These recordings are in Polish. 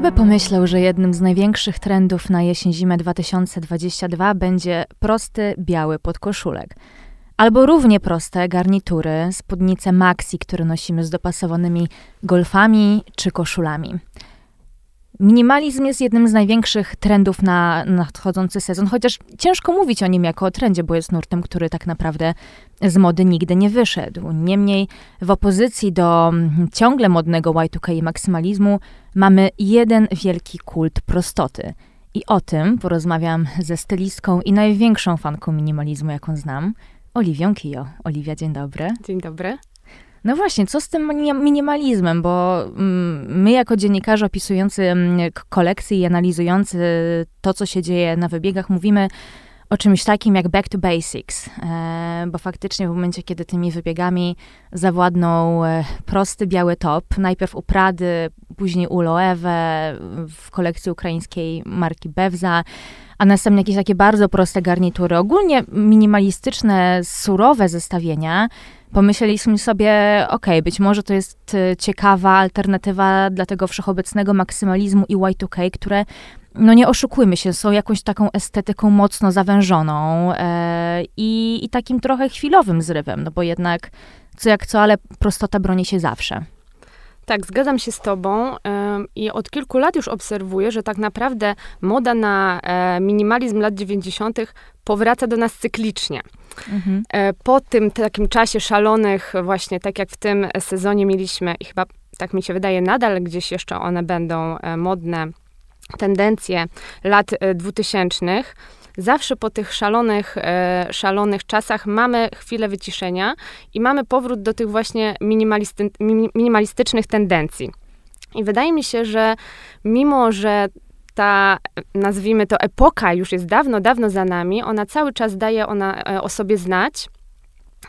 Kto by pomyślał, że jednym z największych trendów na jesień-zimę 2022 będzie prosty, biały podkoszulek. Albo równie proste garnitury, spódnice maxi, które nosimy z dopasowanymi golfami czy koszulami. Minimalizm jest jednym z największych trendów na nadchodzący sezon, chociaż ciężko mówić o nim jako o trendzie, bo jest nurtem, który tak naprawdę z mody nigdy nie wyszedł. Niemniej w opozycji do mm, ciągle modnego Y2K i maksymalizmu mamy jeden wielki kult prostoty. I o tym porozmawiam ze stylistką i największą fanką minimalizmu, jaką znam, Oliwią Kijo. Oliwia, dzień dobry. Dzień dobry. No właśnie, co z tym minimalizmem? Bo mm, my, jako dziennikarze opisujący mm, kolekcje i analizujący to, co się dzieje na wybiegach, mówimy o czymś takim jak back to basics, e, bo faktycznie w momencie, kiedy tymi wybiegami zawładnął e, prosty biały top, najpierw u Prady, później u Loewe, w kolekcji ukraińskiej marki Bewza, a następnie jakieś takie bardzo proste garnitury, ogólnie minimalistyczne, surowe zestawienia, pomyśleliśmy sobie, ok, być może to jest e, ciekawa alternatywa dla tego wszechobecnego maksymalizmu i Y2K, które, no nie oszukujmy się, są jakąś taką estetyką mocno zawężoną e, i, i takim trochę chwilowym zrywem, no bo jednak co jak co, ale prostota broni się zawsze. Tak, zgadzam się z Tobą i od kilku lat już obserwuję, że tak naprawdę moda na e, minimalizm lat 90. powraca do nas cyklicznie. Mhm. E, po tym takim czasie szalonych, właśnie tak jak w tym sezonie mieliśmy, i chyba tak mi się wydaje, nadal gdzieś jeszcze one będą e, modne, tendencje lat 2000 zawsze po tych szalonych, e, szalonych czasach mamy chwilę wyciszenia i mamy powrót do tych właśnie minimalisty, minimalistycznych tendencji. I wydaje mi się, że mimo, że ta, nazwijmy to, epoka już jest dawno, dawno za nami, ona cały czas daje ona e, o sobie znać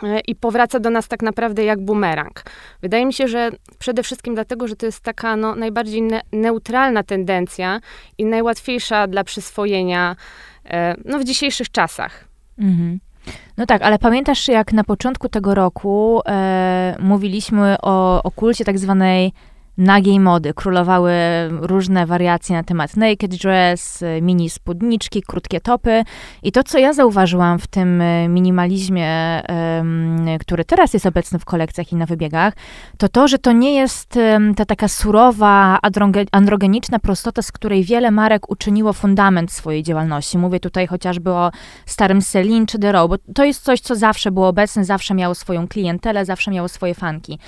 e, i powraca do nas tak naprawdę jak bumerang. Wydaje mi się, że przede wszystkim dlatego, że to jest taka no, najbardziej ne neutralna tendencja i najłatwiejsza dla przyswojenia E, no, w dzisiejszych czasach. Mhm. No tak, ale pamiętasz, jak na początku tego roku e, mówiliśmy o, o kulcie tak zwanej nagiej mody. Królowały różne wariacje na temat naked dress, mini spódniczki, krótkie topy. I to, co ja zauważyłam w tym e, minimalizmie, który teraz jest obecny w kolekcjach i na wybiegach, to to, że to nie jest ta taka surowa, androgeniczna prostota, z której wiele marek uczyniło fundament swojej działalności. Mówię tutaj chociażby o starym Celine czy The Row, bo to jest coś, co zawsze było obecne, zawsze miało swoją klientelę, zawsze miało swoje fanki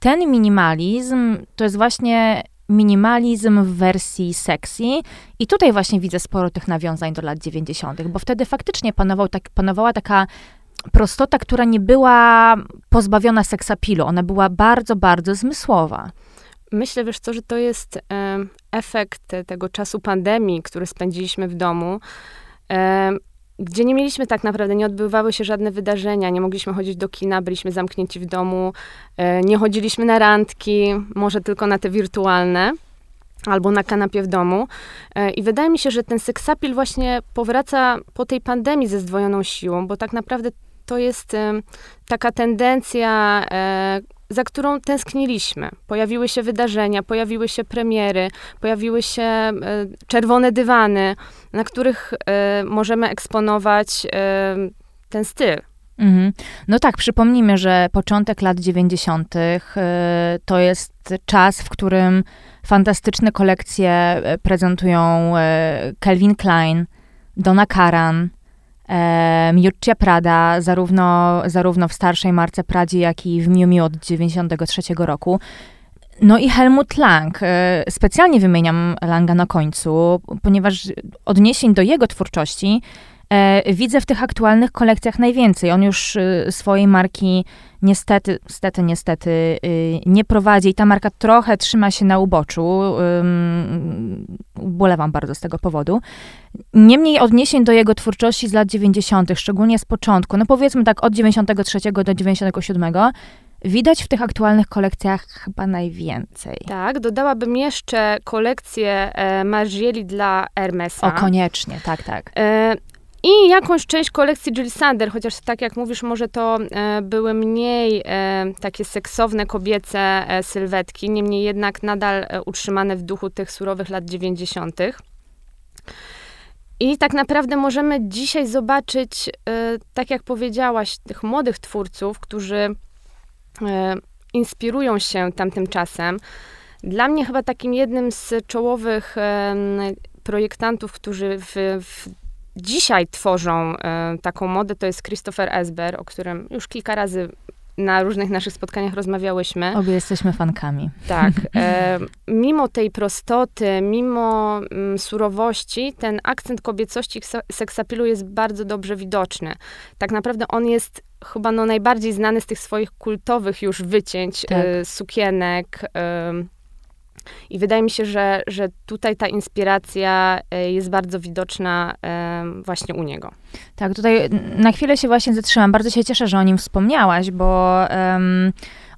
ten minimalizm to jest właśnie minimalizm w wersji sexy. I tutaj właśnie widzę sporo tych nawiązań do lat 90., bo wtedy faktycznie panował tak, panowała taka prostota, która nie była pozbawiona seksapilu. Ona była bardzo, bardzo zmysłowa. Myślę, wiesz co, że to jest e, efekt tego czasu pandemii, który spędziliśmy w domu. E, gdzie nie mieliśmy tak naprawdę, nie odbywały się żadne wydarzenia, nie mogliśmy chodzić do kina, byliśmy zamknięci w domu, e, nie chodziliśmy na randki, może tylko na te wirtualne albo na kanapie w domu. E, I wydaje mi się, że ten seksapil właśnie powraca po tej pandemii ze zdwojoną siłą, bo tak naprawdę to jest taka tendencja, e, za którą tęskniliśmy. Pojawiły się wydarzenia, pojawiły się premiery, pojawiły się e, czerwone dywany, na których e, możemy eksponować e, ten styl. Mhm. No tak, przypomnijmy, że początek lat 90. to jest czas, w którym fantastyczne kolekcje prezentują Calvin Klein, Donna Karan, e, Miuccia Prada, zarówno, zarówno w starszej marce Pradzie, jak i w Miu Miu od 93 roku. No i Helmut Lang. E, specjalnie wymieniam Langa na końcu, ponieważ odniesień do jego twórczości widzę w tych aktualnych kolekcjach najwięcej. On już e, swojej marki niestety, niestety, niestety y, nie prowadzi i ta marka trochę trzyma się na uboczu. Ubolewam bardzo z tego powodu. Niemniej odniesień do jego twórczości z lat 90., szczególnie z początku, no powiedzmy tak od 93 do 97, widać w tych aktualnych kolekcjach chyba najwięcej. Tak, dodałabym jeszcze kolekcję e, Margieli dla Hermesa. O, koniecznie, tak, tak. E, I jakąś część kolekcji Jill Sander, chociaż tak jak mówisz, może to e, były mniej e, takie seksowne, kobiece e, sylwetki, niemniej jednak nadal e, utrzymane w duchu tych surowych lat 90. I tak naprawdę możemy dzisiaj zobaczyć, e, tak jak powiedziałaś, tych młodych twórców, którzy e, inspirują się tamtym czasem. Dla mnie chyba takim jednym z czołowych projektantów, którzy w, w dzisiaj tworzą e, taką modę, to jest Christopher Esber, o którym już kilka razy na różnych naszych spotkaniach rozmawiałyśmy. Obie jesteśmy fankami. Tak. E, mimo tej prostoty, mimo mm, surowości, ten akcent kobiecości seksapilu jest bardzo dobrze widoczny. Tak naprawdę on jest chyba no, najbardziej znany z tych swoich kultowych już wycięć, tak. e, sukienek, e, i wydaje mi się, że, że tutaj ta inspiracja e, jest bardzo widoczna właśnie u niego. Tak, tutaj na chwilę się właśnie zatrzymam. Bardzo się cieszę, że o nim wspomniałaś, bo um,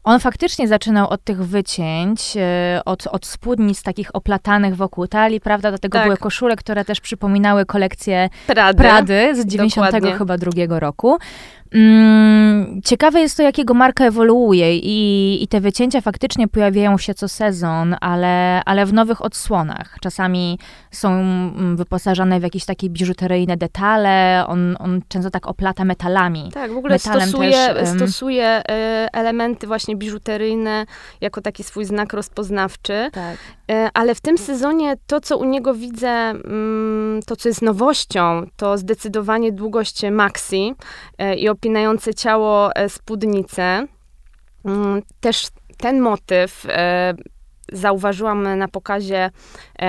on faktycznie zaczynał od tych wycięć, e, od, od spódnic takich oplatanych wokół talii, prawda? Do tego tak. były koszule, które też przypominały kolekcję Prady, Prady z 90 chyba drugiego roku. Mm, ciekawe jest to, jakiego marka ewoluuje i, i te wycięcia faktycznie pojawiają się co sezon, ale, ale w nowych odsłonach. Czasami są mm, wyposażone w jakieś takie biżuteryjne detale, on, on często tak oplata metalami. Tak, w ogóle Metalem stosuje, też, stosuje e, elementy właśnie biżuteryjne jako taki swój znak rozpoznawczy. Tak. E, ale w tym sezonie to, co u niego widzę, mm, to co jest nowością, to zdecydowanie długość maxi e, i opinające ciało e, spódnice. Mm, też ten motyw zauważyłam na pokazie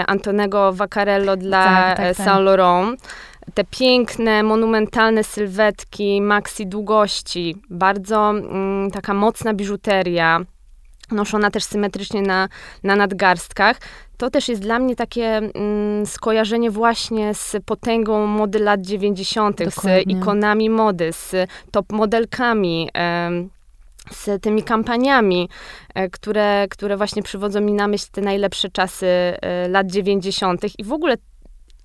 Antonego Vaccarello dla tak, tak, tak. Saint Laurent. Te piękne, monumentalne sylwetki, maxi długości, bardzo mm, taka mocna biżuteria, noszona też symetrycznie na, na nadgarstkach. To też jest dla mnie takie mm, skojarzenie właśnie z potęgą mody lat 90., Dokładnie. z ikonami mody, z top modelkami. z tymi kampaniami, e, które, które właśnie przywodzą mi na myśl te najlepsze czasy e, lat 90. i w ogóle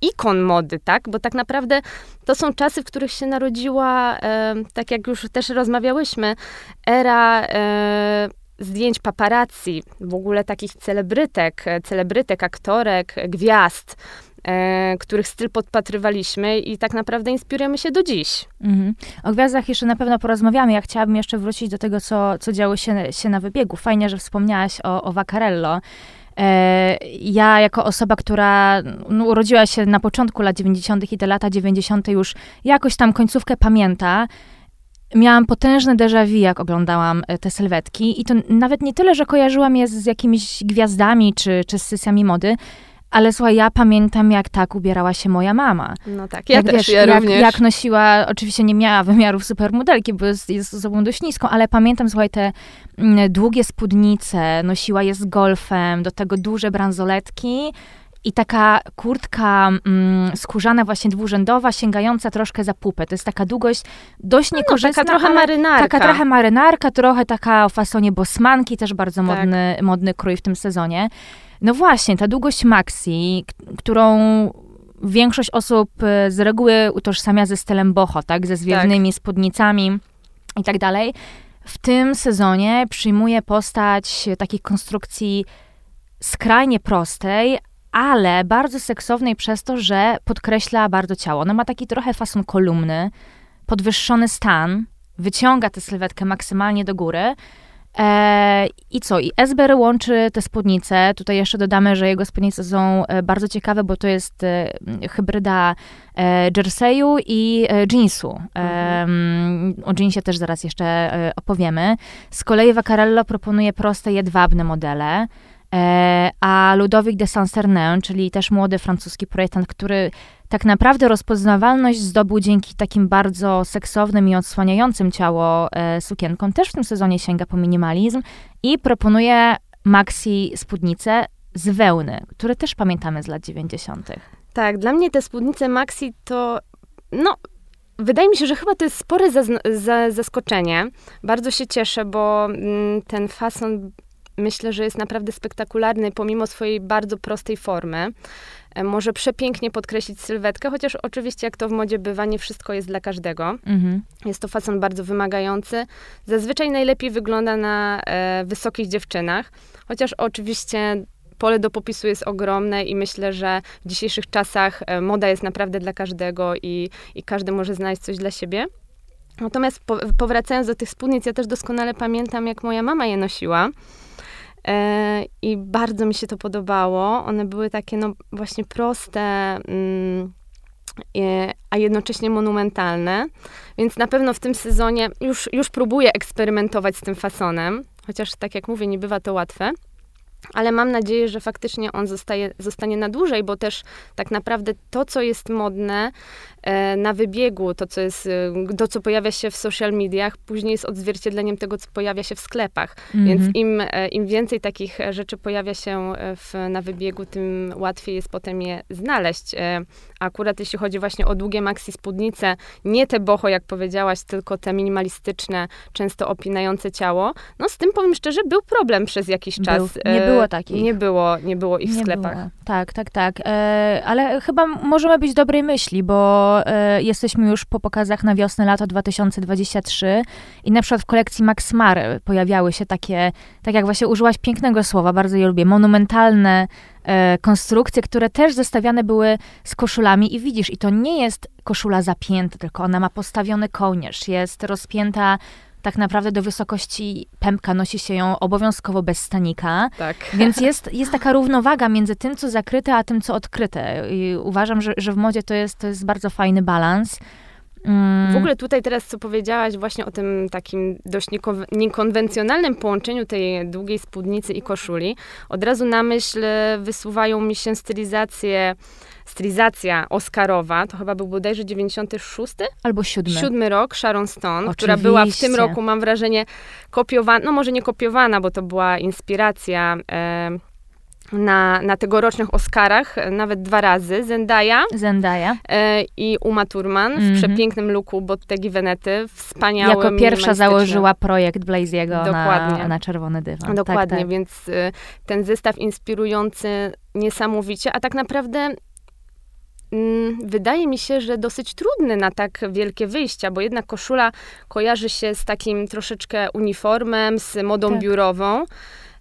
ikon mody, tak? Bo tak naprawdę to są czasy, w których się narodziła, e, tak jak już też rozmawiałyśmy, era zdjęć paparazzi, w ogóle takich celebrytek, celebrytek, aktorek, gwiazd, e, których styl podpatrywaliśmy i tak naprawdę inspirujemy się do dziś. Mhm. O gwiazdach jeszcze na pewno porozmawiamy. Ja chciałabym jeszcze wrócić do tego, co, co działo się, się na wybiegu. Fajnie, że wspomniałaś o, o Vaccarello. E, ja, jako osoba, która no, urodziła się na początku lat 90. i te lata 90. już jakoś tam końcówkę pamięta, miałam potężne déjà vu, jak oglądałam e, te sylwetki i to nawet nie tyle, że kojarzyłam je z jakimiś gwiazdami czy, czy z sesjami mody, ale słuchaj, ja pamiętam, jak tak ubierała się moja mama. No tak, ja jak, też, wiesz, ja jak, również. jak nosiła, oczywiście nie miała wymiarów supermodelki, bo jest, jest osobą dość niską, ale pamiętam, słuchaj, te mm, długie spódnice, nosiła je z golfem, do tego duże bransoletki, i taka kurtka mm, skórzana, właśnie dwurzędowa, sięgająca troszkę za pupę. To jest taka długość dość no, niekorzystna. taka trochę marynarka. Taka trochę marynarka, trochę taka o fasonie bosmanki, też bardzo tak. modny, modny krój w tym sezonie. No właśnie, ta długość maxi, którą większość osób e, z reguły utożsamia ze stylem boho, tak? Ze zwiewnymi tak. spódnicami i tak dalej. W tym sezonie przyjmuje postać takiej konstrukcji skrajnie prostej, ale bardzo seksownej przez to, że podkreśla bardzo ciało. Ona ma taki trochę fason kolumny, podwyższony stan, wyciąga tę sylwetkę maksymalnie do góry. E, I co? I Esber łączy te spódnice. Tutaj jeszcze dodamy, że jego spódnice są e, bardzo ciekawe, bo to jest e, hybryda e, jerseyu i e, jeansu. Mhm. O jeansie też zaraz jeszcze e, opowiemy. Z kolei Vaccarello proponuje proste, jedwabne modele. E, a Ludovic de Saint-Cernin, czyli też młody francuski projektant, który tak naprawdę rozpoznawalność zdobył dzięki takim bardzo seksownym i odsłaniającym ciało e, sukienkom, też w tym sezonie sięga po minimalizm i proponuje maxi spódnice z wełny, które też pamiętamy z lat 90. Tak, dla mnie te spódnice maxi to, no, Wydaje mi się, że chyba to jest spore zaskoczenie. Bardzo się cieszę, bo mm, ten fason myślę, że jest naprawdę spektakularny, pomimo swojej bardzo prostej formy. e, może przepięknie podkreślić sylwetkę, chociaż oczywiście jak to w modzie bywa, nie wszystko jest dla każdego. Mhm. Jest to fason bardzo wymagający. Zazwyczaj najlepiej wygląda na e, wysokich dziewczynach, chociaż oczywiście pole do popisu jest ogromne i myślę, że w dzisiejszych czasach e, moda jest naprawdę dla każdego i, i każdy może znaleźć coś dla siebie. Natomiast po, powracając do tych spódnic, ja też doskonale pamiętam, jak moja mama je nosiła. E, I bardzo mi się to podobało. One były takie, no właśnie proste, mm, e, a jednocześnie monumentalne. Więc na pewno w tym sezonie już, już próbuję eksperymentować z tym fasonem. Chociaż, tak jak mówię, nie bywa to łatwe ale mam nadzieję, że faktycznie on zostaje, zostanie na dłużej, bo też tak naprawdę to, co jest modne e, na wybiegu, to, co jest, e, to, co pojawia się w social mediach, później jest odzwierciedleniem tego, co pojawia się w sklepach. Więc im, e, im więcej takich rzeczy pojawia się w, na wybiegu, tym łatwiej jest potem je znaleźć. Akurat jeśli chodzi właśnie o długie maxi spódnice, nie te boho, jak powiedziałaś, tylko te minimalistyczne, często opinające ciało, no z tym powiem szczerze, był problem przez jakiś czas. Był. Nie było takich. Nie było, nie było ich w nie sklepach. Było. Tak, tak, tak. E, ale chyba możemy być dobrej myśli, bo e, jesteśmy już po pokazach na wiosnę, lato 2023 i na przykład w kolekcji Max Mare pojawiały się takie, tak jak właśnie użyłaś pięknego słowa, bardzo je lubię, monumentalne e, konstrukcje, które też zestawiane były z koszulami i widzisz, i to nie jest koszula zapięta, tylko ona ma postawiony kołnierz, jest rozpięta tak naprawdę do wysokości pępka nosi się ją obowiązkowo bez stanika. Tak. Więc jest, jest taka równowaga między tym, co zakryte, a tym, co odkryte. I uważam, że, że w modzie to jest, to jest bardzo fajny balans. Mm. W ogóle tutaj teraz, co powiedziałaś właśnie o tym takim dość niekonwencjonalnym połączeniu tej długiej spódnicy i koszuli, od razu na myśl wysuwają mi się stylizacje stylizacja Oscarowa, to chyba był bodajże 96? Albo 7. Siódmy rok, Sharon Stone, Oczywiście. która była w tym roku, mam wrażenie, kopiowana, no może nie kopiowana, bo to była inspiracja e, na, na tegorocznych Oscarach, nawet dwa razy, Zendaya, Zendaya. E, i Uma Thurman mm -hmm. w mhm. przepięknym looku Bottegi Venety, wspaniałym, Jako pierwsza założyła projekt Blaziego na, na czerwony dywan. Dokładnie, tak, tak. więc y, ten zestaw inspirujący niesamowicie, a tak naprawdę wydaje mi się, że dosyć trudny na tak wielkie wyjścia, bo jednak koszula kojarzy się z takim troszeczkę uniformem, z modą tak. biurową.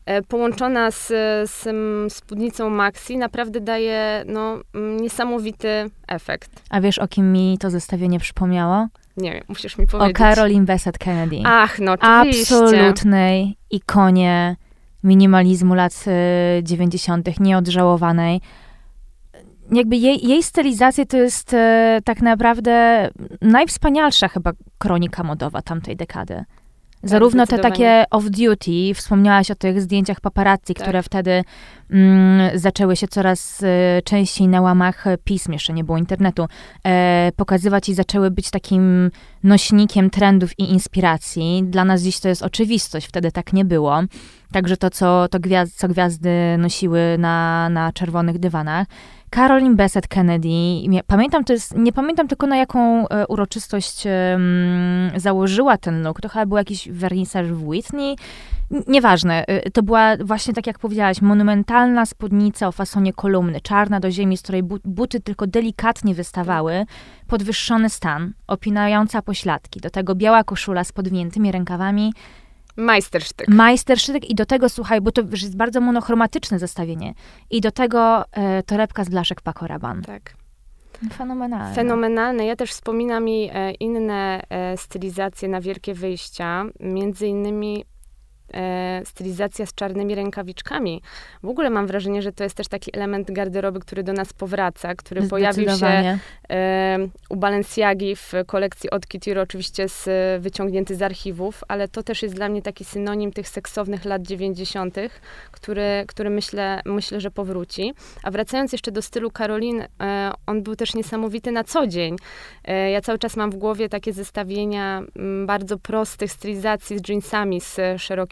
E, połączona z, z spódnicą Maxi naprawdę daje no, mm, niesamowity efekt. A wiesz, o kim mi to zestawienie przypomniało? Nie wiem, musisz mi powiedzieć. O Caroline Bessette Kennedy. Ach, no oczywiście. Absolutnej ikonie minimalizmu lat 90., e, nieodżałowanej jakby jej, jej stylizacja to jest e, tak naprawdę najwspanialsza chyba kronika modowa tamtej dekady. Tak, Zarówno te takie off-duty, wspomniałaś o tych zdjęciach paparazzi, tak. które wtedy mm, zaczęły się coraz e, częściej na łamach pism, jeszcze nie było internetu, e, pokazywać i zaczęły być takim nośnikiem trendów i inspiracji. Dla nas dziś to jest oczywistość, wtedy tak nie było. Także to, co, to gwiazd, co gwiazdy nosiły na, na czerwonych dywanach. Caroline Bessette Kennedy, pamiętam, to jest, nie pamiętam tylko na jaką e, uroczystość założyła ten look. To chyba był jakiś wernisaż w Whitney. Nieważne. E, to była właśnie, tak jak powiedziałaś, monumentalna spódnica o fasonie kolumny, czarna do ziemi, z której buty tylko delikatnie wystawały, podwyższony stan, opinająca pośladki. Do tego biała koszula z podwiętymi rękawami, Majstersztyk. Majstersztyk i do tego, słuchaj, bo to jest bardzo monochromatyczne zestawienie. I do tego e, torebka z blaszek Paco Rabanne. Tak. Fenomenalne. Fenomenalne. Ja też wspominam mi e, inne e, stylizacje na wielkie wyjścia. Między innymi stylizacja z czarnymi rękawiczkami. W ogóle mam wrażenie, że to jest też taki element garderoby, który do nas powraca, który pojawił się e, u Balenciagi w kolekcji od Couture, oczywiście z, wyciągnięty z archiwów, ale to też jest dla mnie taki synonim tych seksownych lat 90., który, który myślę, myślę, że powróci. A wracając jeszcze do stylu Karolin, e, on był też niesamowity na co dzień. E, ja cały czas mam w głowie takie zestawienia mm, bardzo prostych stylizacji z jeansami, z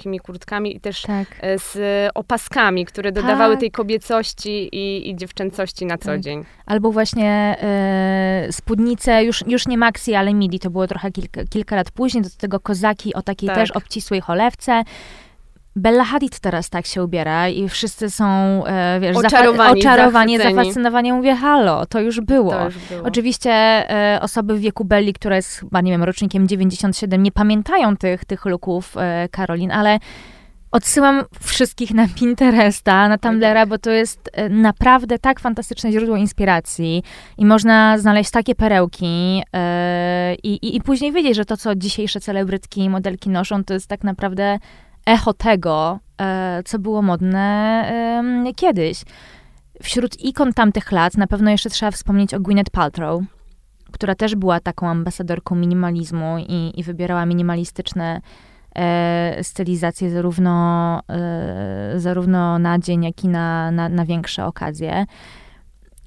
szerokimi kurtkami i też tak. E, z opaskami, które dodawały tak. tej kobiecości i, i dziewczęcości na co tak. dzień. Albo właśnie e, spódnice, już, już nie maxi, ale midi, to było trochę kilka, kilka lat później, do tego kozaki o takiej tak. też obcisłej cholewce Bella Hadid teraz tak się ubiera i wszyscy są, e, wiesz, oczarowani, oczarowani zafascynowani. Mówię, halo, to już było. To już było. Oczywiście e, osoby w wieku Belli, która jest chyba, nie wiem, rocznikiem 97, nie pamiętają tych, tych luków e, Karolin, ale odsyłam wszystkich na Pinteresta, na Tumblera, bo to jest e, naprawdę tak fantastyczne źródło inspiracji i można znaleźć takie perełki e, i, i, i później wiedzieć, że to, co dzisiejsze celebrytki i modelki noszą, to jest tak naprawdę echo tego, e, co było modne kiedyś. Wśród ikon tamtych lat na pewno jeszcze trzeba wspomnieć o Gwyneth Paltrow, która też była taką ambasadorką minimalizmu i, i wybierała minimalistyczne e, stylizacje zarówno, e, zarówno na dzień, jak i na, na, na większe okazje.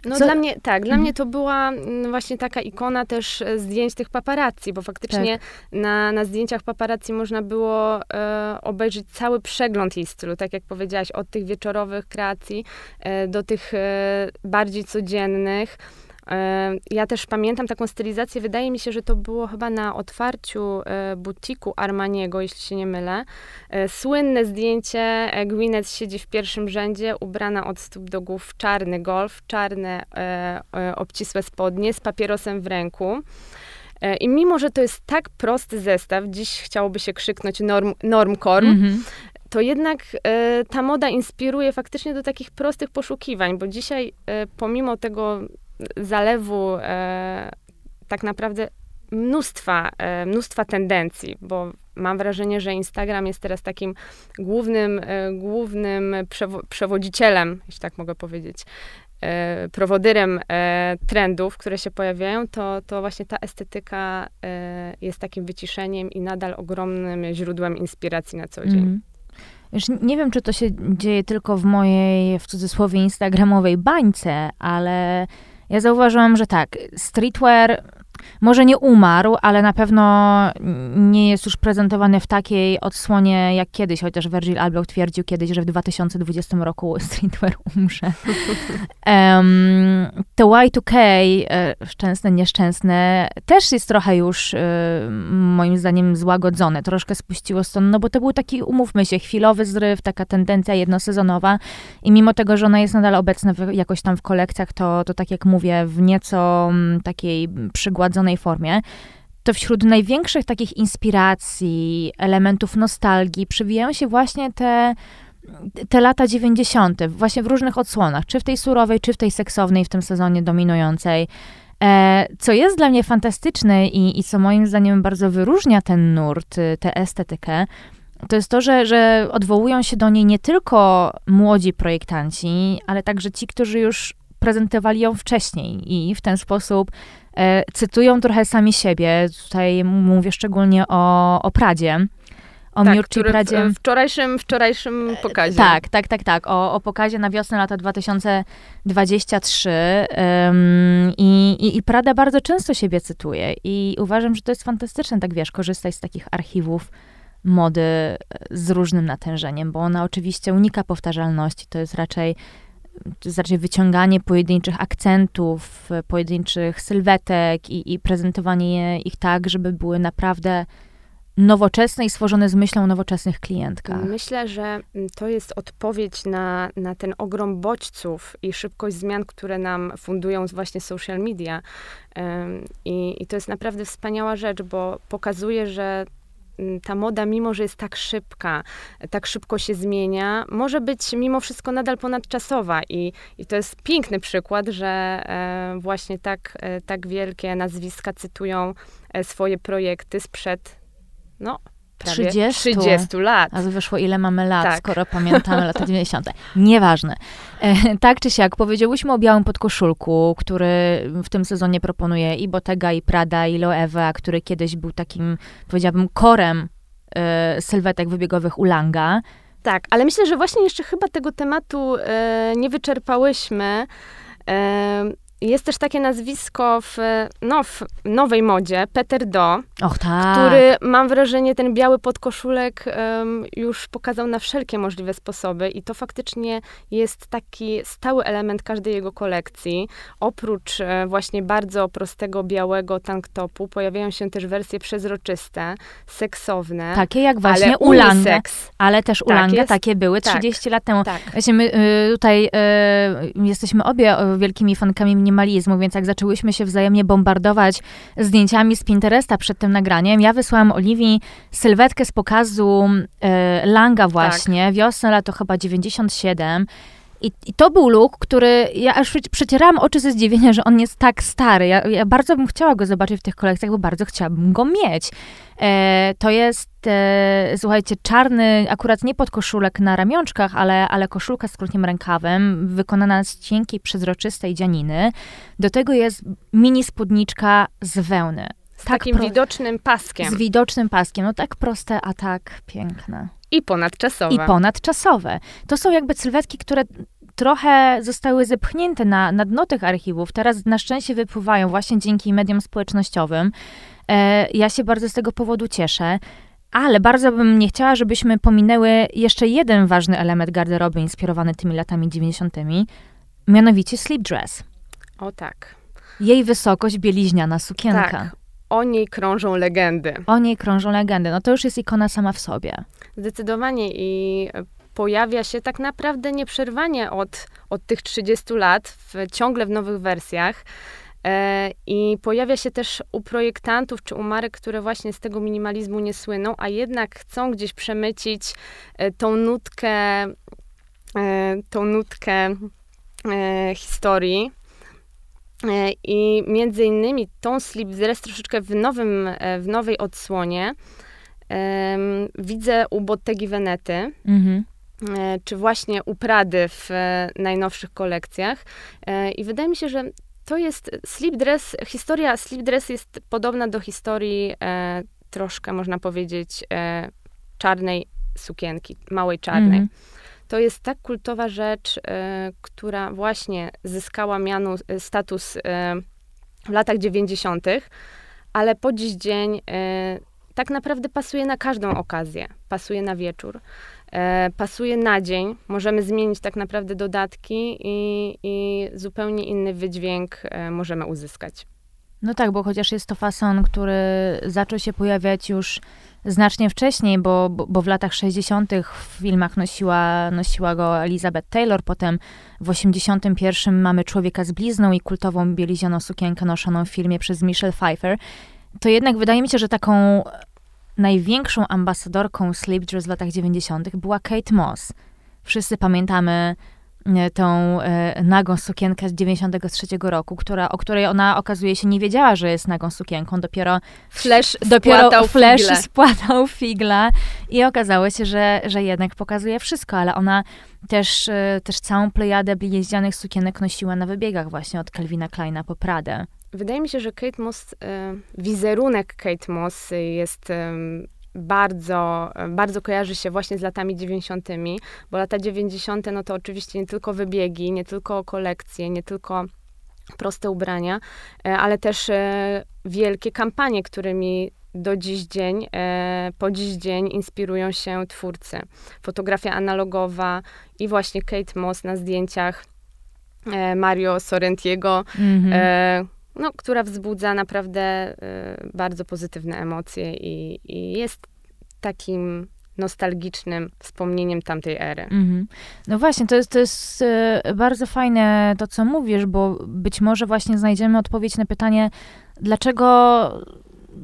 No Co? dla mnie, tak, dla mhm. mnie to była mm, właśnie taka ikona też e, zdjęć tych paparazzi, bo faktycznie tak. na, na zdjęciach paparazzi można było e, obejrzeć cały przegląd jej stylu, tak jak powiedziałaś, od tych wieczorowych kreacji e, do tych e, bardziej codziennych. Ja też pamiętam taką stylizację, wydaje mi się, że to było chyba na otwarciu e, butiku Armaniego, jeśli się nie mylę. E, słynne zdjęcie, e, Gwyneth siedzi w pierwszym rzędzie, ubrana od stóp do głów w czarny golf, czarne obcisłe spodnie z papierosem w ręku. I mimo, że to jest tak prosty zestaw, dziś chciałoby się krzyknąć norm, normkorm, mm -hmm. to jednak ta moda inspiruje faktycznie do takich prostych poszukiwań, bo dzisiaj pomimo tego zalewu e, tak naprawdę mnóstwa, e, mnóstwa tendencji, bo mam wrażenie, że Instagram jest teraz takim głównym, e, głównym przewo przewodzicielem, jeśli tak mogę powiedzieć, prowodyrem trendów, które się pojawiają, to, to właśnie ta estetyka jest takim wyciszeniem i nadal ogromnym źródłem inspiracji na co dzień. Mm. Już nie wiem, czy to się dzieje tylko w mojej, w cudzysłowie, instagramowej bańce, ale ja zauważyłam, że tak, streetwear może nie umarł, ale na pewno nie jest już prezentowany w takiej odsłonie jak kiedyś, chociaż Virgil Abloh twierdził kiedyś, że w 2020 roku streetwear umrze. Um, to Y2K, e, szczęsne, nieszczęsne, też jest trochę już e, moim zdaniem złagodzone, troszkę spuściło stąd, no bo to był taki, umówmy się, chwilowy zryw, taka tendencja jednosezonowa i mimo tego, że ona jest nadal obecna w, jakoś tam w kolekcjach, to, to tak jak mówię, w nieco takiej przygładzonej formie, to wśród największych takich inspiracji, elementów nostalgii przywijają się właśnie te, te lata 90., właśnie w różnych odsłonach, czy w tej surowej, czy w tej seksownej w tym sezonie dominującej. E, co jest dla mnie fantastyczne i, i co moim zdaniem bardzo wyróżnia ten nurt, y, tę estetykę, to jest to, że, że odwołują się do niej nie tylko młodzi projektanci, ale także ci, którzy już prezentowali ją wcześniej i w ten sposób cytują trochę sami siebie. Tutaj mówię szczególnie o, o Pradzie. O tak, Miurczy Pradzie. W wczorajszym, wczorajszym pokazie. Tak, tak, tak, tak. O, o pokazie na wiosnę lata 2023. Um, i, i, I Prada bardzo często siebie cytuje. I uważam, że to jest fantastyczne, tak wiesz, korzystać z takich archiwów mody z różnym natężeniem, bo ona oczywiście unika powtarzalności. To jest raczej raczej wyciąganie pojedynczych akcentów, pojedynczych sylwetek i, i prezentowanie ich tak, żeby były naprawdę nowoczesne i stworzone z myślą o nowoczesnych klientkach. Myślę, że to jest odpowiedź na, na ten ogrom bodźców i szybkość zmian, które nam fundują właśnie social media. I, I to jest naprawdę wspaniała rzecz, bo pokazuje, że ta moda, mimo że jest tak szybka, tak szybko się zmienia, może być mimo wszystko nadal ponadczasowa. I, i to jest piękny przykład, że e, właśnie tak, e, tak wielkie nazwiska cytują e, swoje projekty sprzed, no, Prawie 30. 30 lat. A wyszło, ile mamy lat, tak. skoro pamiętamy lata 90. Nieważne. E, tak czy siak, powiedziałyśmy o białym podkoszulku, który w tym sezonie proponuje i Bottega, i Prada, i Loewe, który kiedyś był takim, powiedziałabym, korem e, sylwetek wybiegowych Ulanga. Tak, ale myślę, że właśnie jeszcze chyba tego tematu e, nie wyczerpałyśmy. E, jest też takie nazwisko w, no, w nowej modzie, Peter Do, Och, tak. który mam wrażenie, ten biały podkoszulek um, już pokazał na wszelkie możliwe sposoby i to faktycznie jest taki stały element każdej jego kolekcji. Oprócz e, właśnie bardzo prostego białego tanktopu pojawiają się też wersje przezroczyste, seksowne. Takie jak właśnie ale Ulange. unisex. Ale też Tak, Ulange jest- takie były tak. 30 lat temu. Tak. Właśnie my y, tutaj y, jesteśmy obie y, wielkimi fankami minimalizmu, więc jak zaczęłyśmy się wzajemnie bombardować zdjęciami z Pinteresta przed tym nagraniem, ja wysłałam Oliwii sylwetkę z pokazu y, Langa właśnie, wiosna, lato chyba 97. I, I to był look, który ja aż przecierałam oczy ze zdziwienia, że on jest tak stary. Ja, ja bardzo bym chciała go zobaczyć w tych kolekcjach, bo bardzo chciałabym go mieć. E, to jest, e, słuchajcie, czarny, akurat nie podkoszulek na ramionczkach, ale, ale koszulka z krótkim rękawem, wykonana z cienkiej, przezroczystej dzianiny. Do tego jest mini spódniczka z wełny. Z Tak takim pro- widocznym paskiem. Z widocznym paskiem. No tak proste, a tak piękne I ponadczasowe. i ponadczasowe. To są jakby sylwetki, które trochę zostały zepchnięte na, na dno tych archiwów. Teraz na szczęście wypływają właśnie dzięki mediom społecznościowym. E, ja się bardzo z tego powodu cieszę. Ale bardzo bym nie chciała, żebyśmy pominęły jeszcze jeden ważny element garderoby inspirowany tymi latami 90., mianowicie sleep dress. O tak. Jej wysokość bieliźniana sukienka. Tak. O niej krążą legendy. O niej krążą legendy. No to już jest ikona sama w sobie. Zdecydowanie i pojawia się tak naprawdę nieprzerwanie od, od tych 30 lat, w, ciągle w nowych wersjach. E, I pojawia się też u projektantów czy u marek, które właśnie z tego minimalizmu nie słyną, a jednak chcą gdzieś przemycić e, tą nutkę, e, tą nutkę historii. E, I między innymi tą slip dress troszeczkę w, nowym, e, w nowej odsłonie widzę u Bottegi Venety, Mhm. e, czy właśnie u Prady w najnowszych kolekcjach. I wydaje mi się, że to jest slip dress, historia slip dress jest podobna do historii e, troszkę, można powiedzieć, e, czarnej sukienki, małej czarnej. Mhm. To jest tak kultowa rzecz, e, która właśnie zyskała mianu, e, status e, w latach 90., ale po dziś dzień tak naprawdę pasuje na każdą okazję. Pasuje na wieczór, pasuje na dzień. Możemy zmienić tak naprawdę dodatki i, i zupełnie inny wydźwięk możemy uzyskać. No tak, bo chociaż jest to fason, który zaczął się pojawiać już znacznie wcześniej, bo, bo, bo w latach 60. w filmach nosiła, nosiła go Elizabeth Taylor, potem w 81 mamy Człowieka z blizną i kultową bielizioną sukienkę noszoną w filmie przez Michelle Pfeiffer, to jednak wydaje mi się, że taką największą ambasadorką sleep dress w latach 90. była Kate Moss. Wszyscy pamiętamy tą e, nagą sukienkę z 93 roku, która, o której ona okazuje się nie wiedziała, że jest nagą sukienką. Dopiero Flash dopiero spłatał Flash figle. spłatał figla i okazało się, że, że jednak pokazuje wszystko, ale ona też, e, też całą plejadę bliźnianych sukienek nosiła na wybiegach właśnie od Calvina Kleina po Pradę. Wydaje mi się, że Kate Moss, e, wizerunek Kate Moss jest bardzo, bardzo kojarzy się właśnie z latami 90., bo lata 90. no to oczywiście nie tylko wybiegi, nie tylko kolekcje, nie tylko proste ubrania, e, ale też e, wielkie kampanie, którymi do dziś dzień, e, po dziś dzień inspirują się twórcy. Fotografia analogowa i właśnie Kate Moss na zdjęciach Mario Sorrentiego, Mhm. e, no, która wzbudza naprawdę e, bardzo pozytywne emocje i, i jest takim nostalgicznym wspomnieniem tamtej ery. Mhm. No właśnie, to jest, to jest e, bardzo fajne to, co mówisz, bo być może właśnie znajdziemy odpowiedź na pytanie, dlaczego,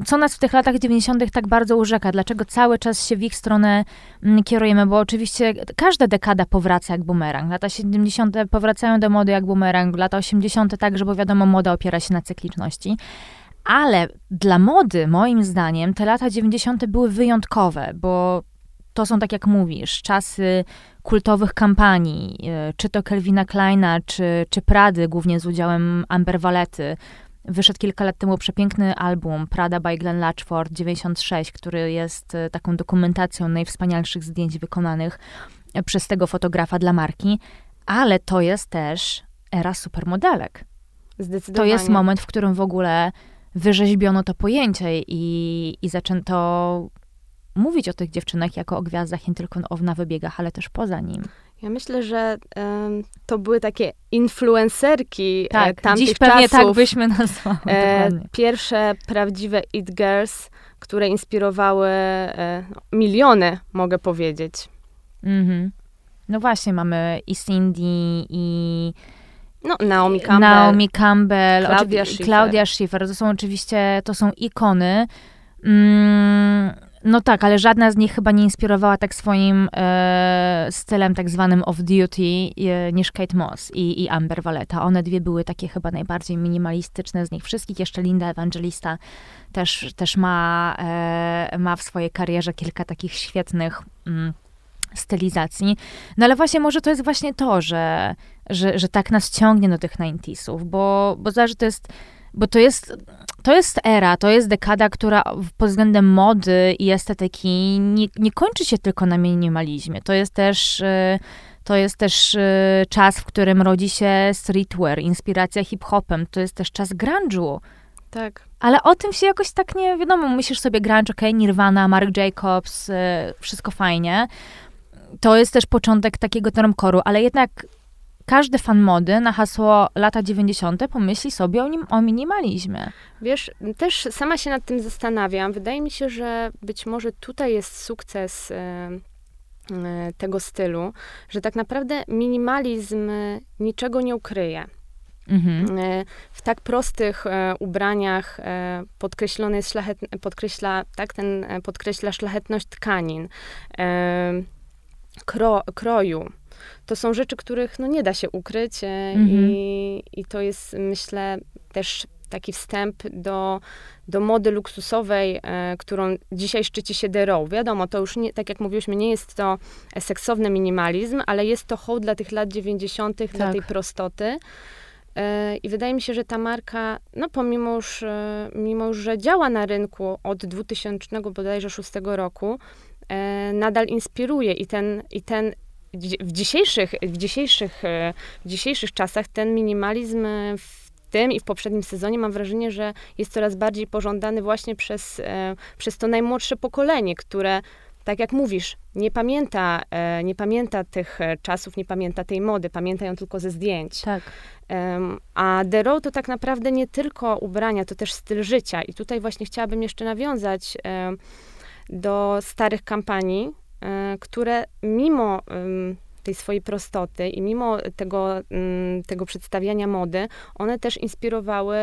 co nas w tych latach 90. tak bardzo urzeka, dlaczego cały czas się w ich stronę mm, kierujemy, bo oczywiście każda dekada powraca jak bumerang. Lata 70. powracają do mody jak bumerang, lata 80. także, bo wiadomo, moda opiera się na cykliczności. Ale dla mody, moim zdaniem, te lata 90. były wyjątkowe, bo to są, tak jak mówisz, czasy kultowych kampanii, e, czy to Kelvina Kleina, czy, czy Prady, głównie z udziałem Amber Valety. Wyszedł kilka lat temu przepiękny album Prada by Glenn Latchford 96, który jest e, taką dokumentacją najwspanialszych zdjęć wykonanych e, przez tego fotografa dla marki, ale to jest też era supermodelek. To jest moment, w którym w ogóle wyrzeźbiono to pojęcie i, i zaczęto mówić o tych dziewczynach jako o gwiazdach nie tylko na wybiegach, ale też poza nim. Ja myślę, że um, to były takie influencerki e, tak, e, tamtych dziś pewnie czasów. tak byśmy nazwały. E, pierwsze prawdziwe It Girls, które inspirowały e, miliony, mogę powiedzieć. Mhm. No właśnie, mamy i Cindy, i no, Naomi Campbell. Naomi Campbell, Claudia Schiffer. Claudia Schiffer. To są oczywiście, to są ikony. Mm, no tak, ale żadna z nich chyba nie inspirowała tak swoim e, stylem tak zwanym off-duty e, niż Kate Moss i, i Amber Valletta. One dwie były takie chyba najbardziej minimalistyczne z nich wszystkich. Jeszcze Linda Evangelista też, też ma, e, ma w swojej karierze kilka takich świetnych mm, stylizacji. No ale właśnie może to jest właśnie to, że, że, że tak nas ciągnie do tych 90sów, bo, bo zależy, to jest bo to jest, to jest era, to jest dekada, która pod względem mody i estetyki nie, nie kończy się tylko na minimalizmie. To jest też, y, to jest też y, czas, w którym rodzi się streetwear, inspiracja hip-hopem. To jest też czas grunge'u. Tak. Ale o tym się jakoś tak nie wiadomo. Myślisz sobie grunge, ok, Nirvana, Mark Jacobs, y, wszystko fajnie. To jest też początek takiego normkoru, ale jednak każdy fan mody na hasło lata 90. pomyśli sobie o, nim, o minimalizmie. Wiesz, też sama się nad tym zastanawiam. Wydaje mi się, że być może tutaj jest sukces e, e, tego stylu, że tak naprawdę minimalizm niczego nie ukryje. Mhm. E, w tak prostych ubraniach podkreślony jest szlachet, podkreśla, tak, ten podkreśla szlachetność tkanin, kro, kroju, to są rzeczy, których no, nie da się ukryć e, mhm. i, i to jest, myślę, też taki wstęp do, do mody luksusowej, e, którą dzisiaj szczyci się The Row. Wiadomo, to już, nie, tak jak mówiłyśmy, nie jest to seksowny minimalizm, ale jest to hołd dla tych lat 90., tak. dla tej prostoty. E, I wydaje mi się, że ta marka, no pomimo już, e, mimo że działa na rynku od 2000 bodajże 6 roku, nadal inspiruje i ten, i ten w dzisiejszych, w dzisiejszych, e, w dzisiejszych czasach ten minimalizm e, w tym i w poprzednim sezonie mam wrażenie, że jest coraz bardziej pożądany właśnie przez, e, przez to najmłodsze pokolenie, które tak jak mówisz, nie pamięta, nie pamięta tych czasów, nie pamięta tej mody, pamięta ją tylko ze zdjęć. Tak. A The Row to tak naprawdę nie tylko ubrania, to też styl życia. I tutaj właśnie chciałabym jeszcze nawiązać do starych kampanii, które mimo tej swojej prostoty i mimo tego, tego przedstawiania mody, one też inspirowały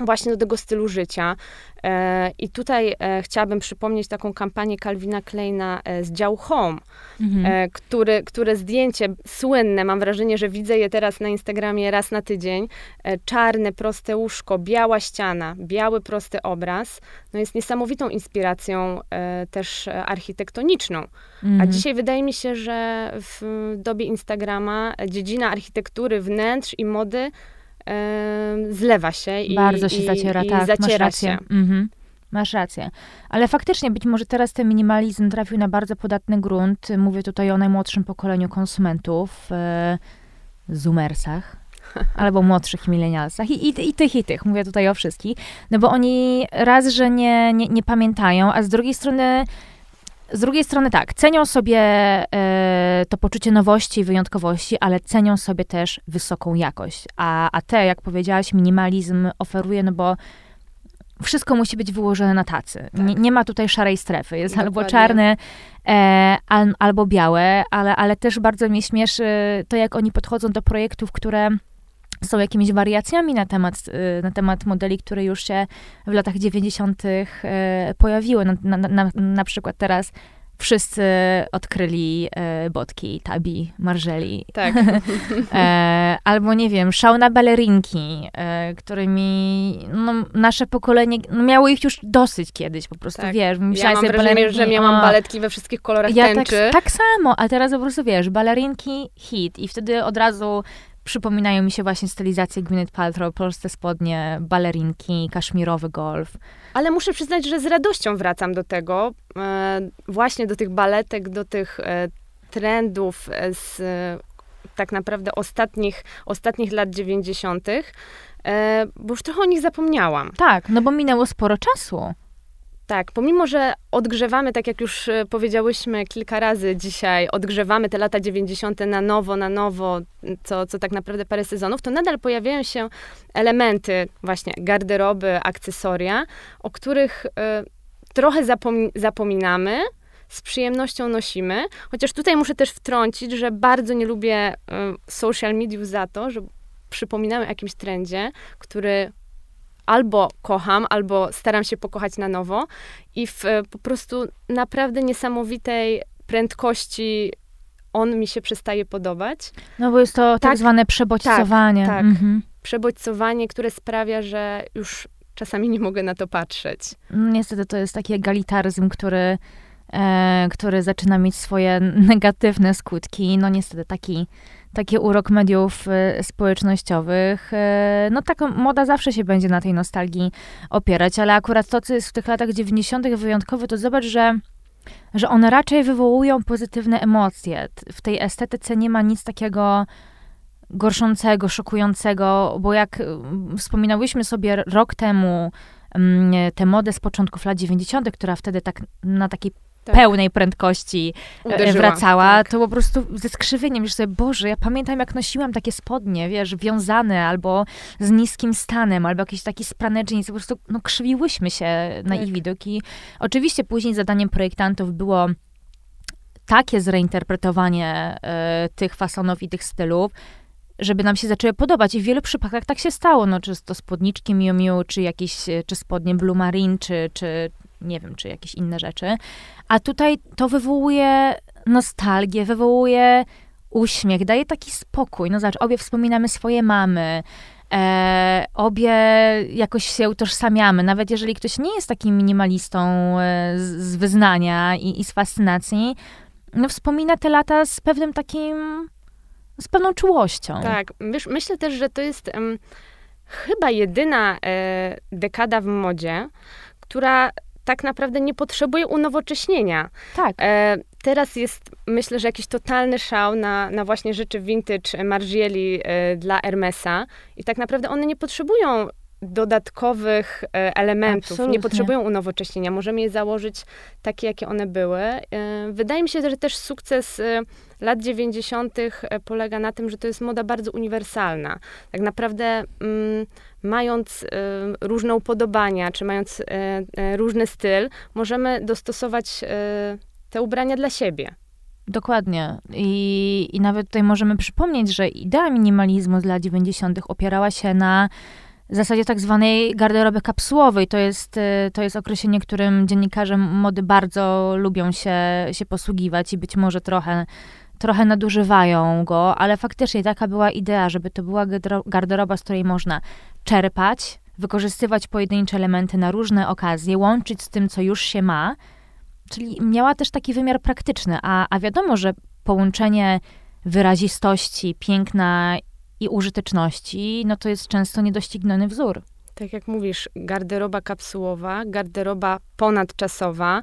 właśnie do tego stylu życia. E, I tutaj e, chciałabym przypomnieć taką kampanię Calvina Kleina e, z działu Home, mhm. który, które zdjęcie słynne, mam wrażenie, że widzę je teraz na Instagramie raz na tydzień. Czarne, proste łóżko, biała ściana, biały, prosty obraz. No jest niesamowitą inspiracją też architektoniczną. Mhm. A dzisiaj wydaje mi się, że w dobie Instagrama dziedzina architektury, wnętrz i mody zlewa się i Bardzo się zaciera, i tak, zaciera masz rację. Się. Mhm. Masz rację. Ale faktycznie być może teraz ten minimalizm trafił na bardzo podatny grunt. Mówię tutaj o najmłodszym pokoleniu konsumentów, e, zoomersach, albo młodszych milenialsach I, i, i tych, i tych. Mówię tutaj o wszystkich. No bo oni raz, że nie, nie, nie pamiętają, a z drugiej strony z drugiej strony tak, cenią sobie e, to poczucie nowości i wyjątkowości, ale cenią sobie też wysoką jakość. A, a te, jak powiedziałaś, minimalizm oferuje, no bo wszystko musi być wyłożone na tacy. Tak. Nie, nie, ma tutaj szarej strefy. Jest Dokładnie. albo czarne, e, al, albo białe, ale, ale też bardzo mnie śmieszy to, jak oni podchodzą do projektów, które są jakimiś wariacjami na temat, y, na temat modeli, które już się w latach 90. Y, pojawiły. Na, na, na, na przykład teraz wszyscy odkryli e, botki, tabi, marżeli. Tak. e, albo nie wiem, szał na balerinki, e, którymi no, nasze pokolenie, no, miało ich już dosyć kiedyś, po prostu, tak. wiesz. Ja mam wrażenie, że miałam baletki we wszystkich kolorach ja tęczy. Tak, tak samo, a teraz po prostu, wiesz, balerinki, hit i wtedy od razu przypominają mi się właśnie stylizacje Gwyneth Paltrow, polskie spodnie, balerinki, kaszmirowy golf. Ale muszę przyznać, że z radością wracam do tego, e, właśnie do tych baletek, do tych e, trendów e, z tak naprawdę ostatnich, ostatnich lat 90., e, bo już trochę o nich zapomniałam. Tak, no bo minęło sporo czasu. Tak, pomimo, że odgrzewamy, tak jak już e, powiedziałyśmy kilka razy dzisiaj, odgrzewamy te lata 90. na nowo, na nowo, co, co tak naprawdę parę sezonów, to nadal pojawiają się elementy właśnie garderoby, akcesoria, o których y, trochę zapom zapominamy, z przyjemnością nosimy. Chociaż tutaj muszę też wtrącić, że bardzo nie lubię y, social mediów za to, że przypominamy o jakimś trendzie, który albo kocham, albo staram się pokochać na nowo i w po prostu naprawdę niesamowitej prędkości on mi się przestaje podobać. No bo jest to tak, tak zwane przebodźcowanie. Tak, tak. Mhm. przebodźcowanie, które sprawia, że już czasami nie mogę na to patrzeć. No, niestety to jest taki egalitaryzm, który, e, który zaczyna mieć swoje negatywne skutki. No niestety taki taki urok mediów e, społecznościowych. E, no taka moda zawsze się będzie na tej nostalgii opierać, ale akurat to, co jest w tych latach 90. wyjątkowe, to zobacz, że że one raczej wywołują pozytywne emocje. W tej estetyce nie ma nic takiego gorszącego, szokującego, bo jak wspominałyśmy sobie rok temu tę modę z początków lat 90., która wtedy tak na takiej tak. pełnej prędkości e, Uderzyła, wracała, tak. to po prostu ze skrzywieniem, że sobie, Boże, ja pamiętam jak nosiłam takie spodnie, wiesz, wiązane albo z niskim stanem, albo jakieś takie sprane jeans, po prostu no, krzywiłyśmy się na tak. ich widok i oczywiście później zadaniem projektantów było takie zreinterpretowanie y, tych fasonów i tych stylów, żeby nam się zaczęły podobać. I w wielu przypadkach tak się stało. No, czy to spódniczki Miu Miu, czy jakieś, e, czy spodnie Blue Marine, czy, czy nie wiem, czy jakieś inne rzeczy. A tutaj to wywołuje nostalgię, wywołuje uśmiech, daje taki spokój. No zobacz, obie wspominamy swoje mamy, e, obie jakoś się utożsamiamy. Nawet jeżeli ktoś nie jest takim minimalistą e, z, z, wyznania i, i z fascynacji, no wspomina te lata z pewnym takim, z pewną czułością. Tak, wiesz, myślę też, że to jest um, chyba jedyna e, dekada w modzie, która tak naprawdę nie potrzebuje unowocześnienia. Tak. E, teraz jest, myślę, że jakiś totalny szał na, na właśnie rzeczy vintage Margieli e, dla Hermesa i tak naprawdę one nie potrzebują dodatkowych e, elementów, Absolutnie. nie potrzebują unowocześnienia. Możemy je założyć takie, jakie one były. E, wydaje mi się, że też sukces e, lat 90. polega na tym, że to jest moda bardzo uniwersalna. Tak naprawdę mm, mając różne upodobania, czy mając różny styl, możemy dostosować te ubrania dla siebie. Dokładnie. I, I nawet tutaj możemy przypomnieć, że idea minimalizmu z lat 90. opierała się na w zasadzie tak zwanej garderoby kapsułowej. To jest, y, to jest określenie, którym dziennikarze mody bardzo lubią się, się posługiwać i być może trochę, trochę nadużywają go, ale faktycznie taka była idea, żeby to była garderoba, z której można czerpać, wykorzystywać pojedyncze elementy na różne okazje, łączyć z tym, co już się ma, czyli miała też taki wymiar praktyczny, a, a wiadomo, że połączenie wyrazistości, piękna i użyteczności, no to jest często niedościgniony wzór. Tak jak mówisz, garderoba kapsułowa, garderoba ponadczasowa.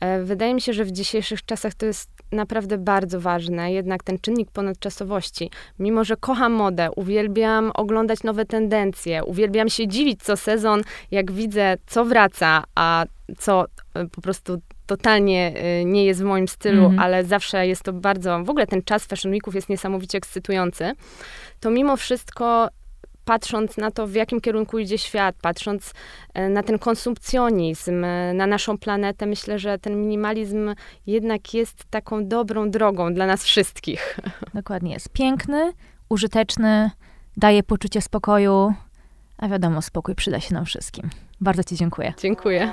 E, wydaje mi się, że w dzisiejszych czasach to jest naprawdę bardzo ważne, jednak ten czynnik ponadczasowości. Mimo, że kocham modę, uwielbiam oglądać nowe tendencje, uwielbiam się dziwić co sezon, jak widzę, co wraca, a co po prostu totalnie e, nie jest w moim stylu, mm ale zawsze jest to bardzo, w ogóle ten czas Fashion Weeków jest niesamowicie ekscytujący to mimo wszystko patrząc na to, w jakim kierunku idzie świat, patrząc e, na ten konsumpcjonizm, e, na naszą planetę, myślę, że ten minimalizm jednak jest taką dobrą drogą dla nas wszystkich. Dokładnie jest. Piękny, użyteczny, daje poczucie spokoju, a wiadomo, spokój przyda się nam wszystkim. Bardzo Ci dziękuję. Dziękuję.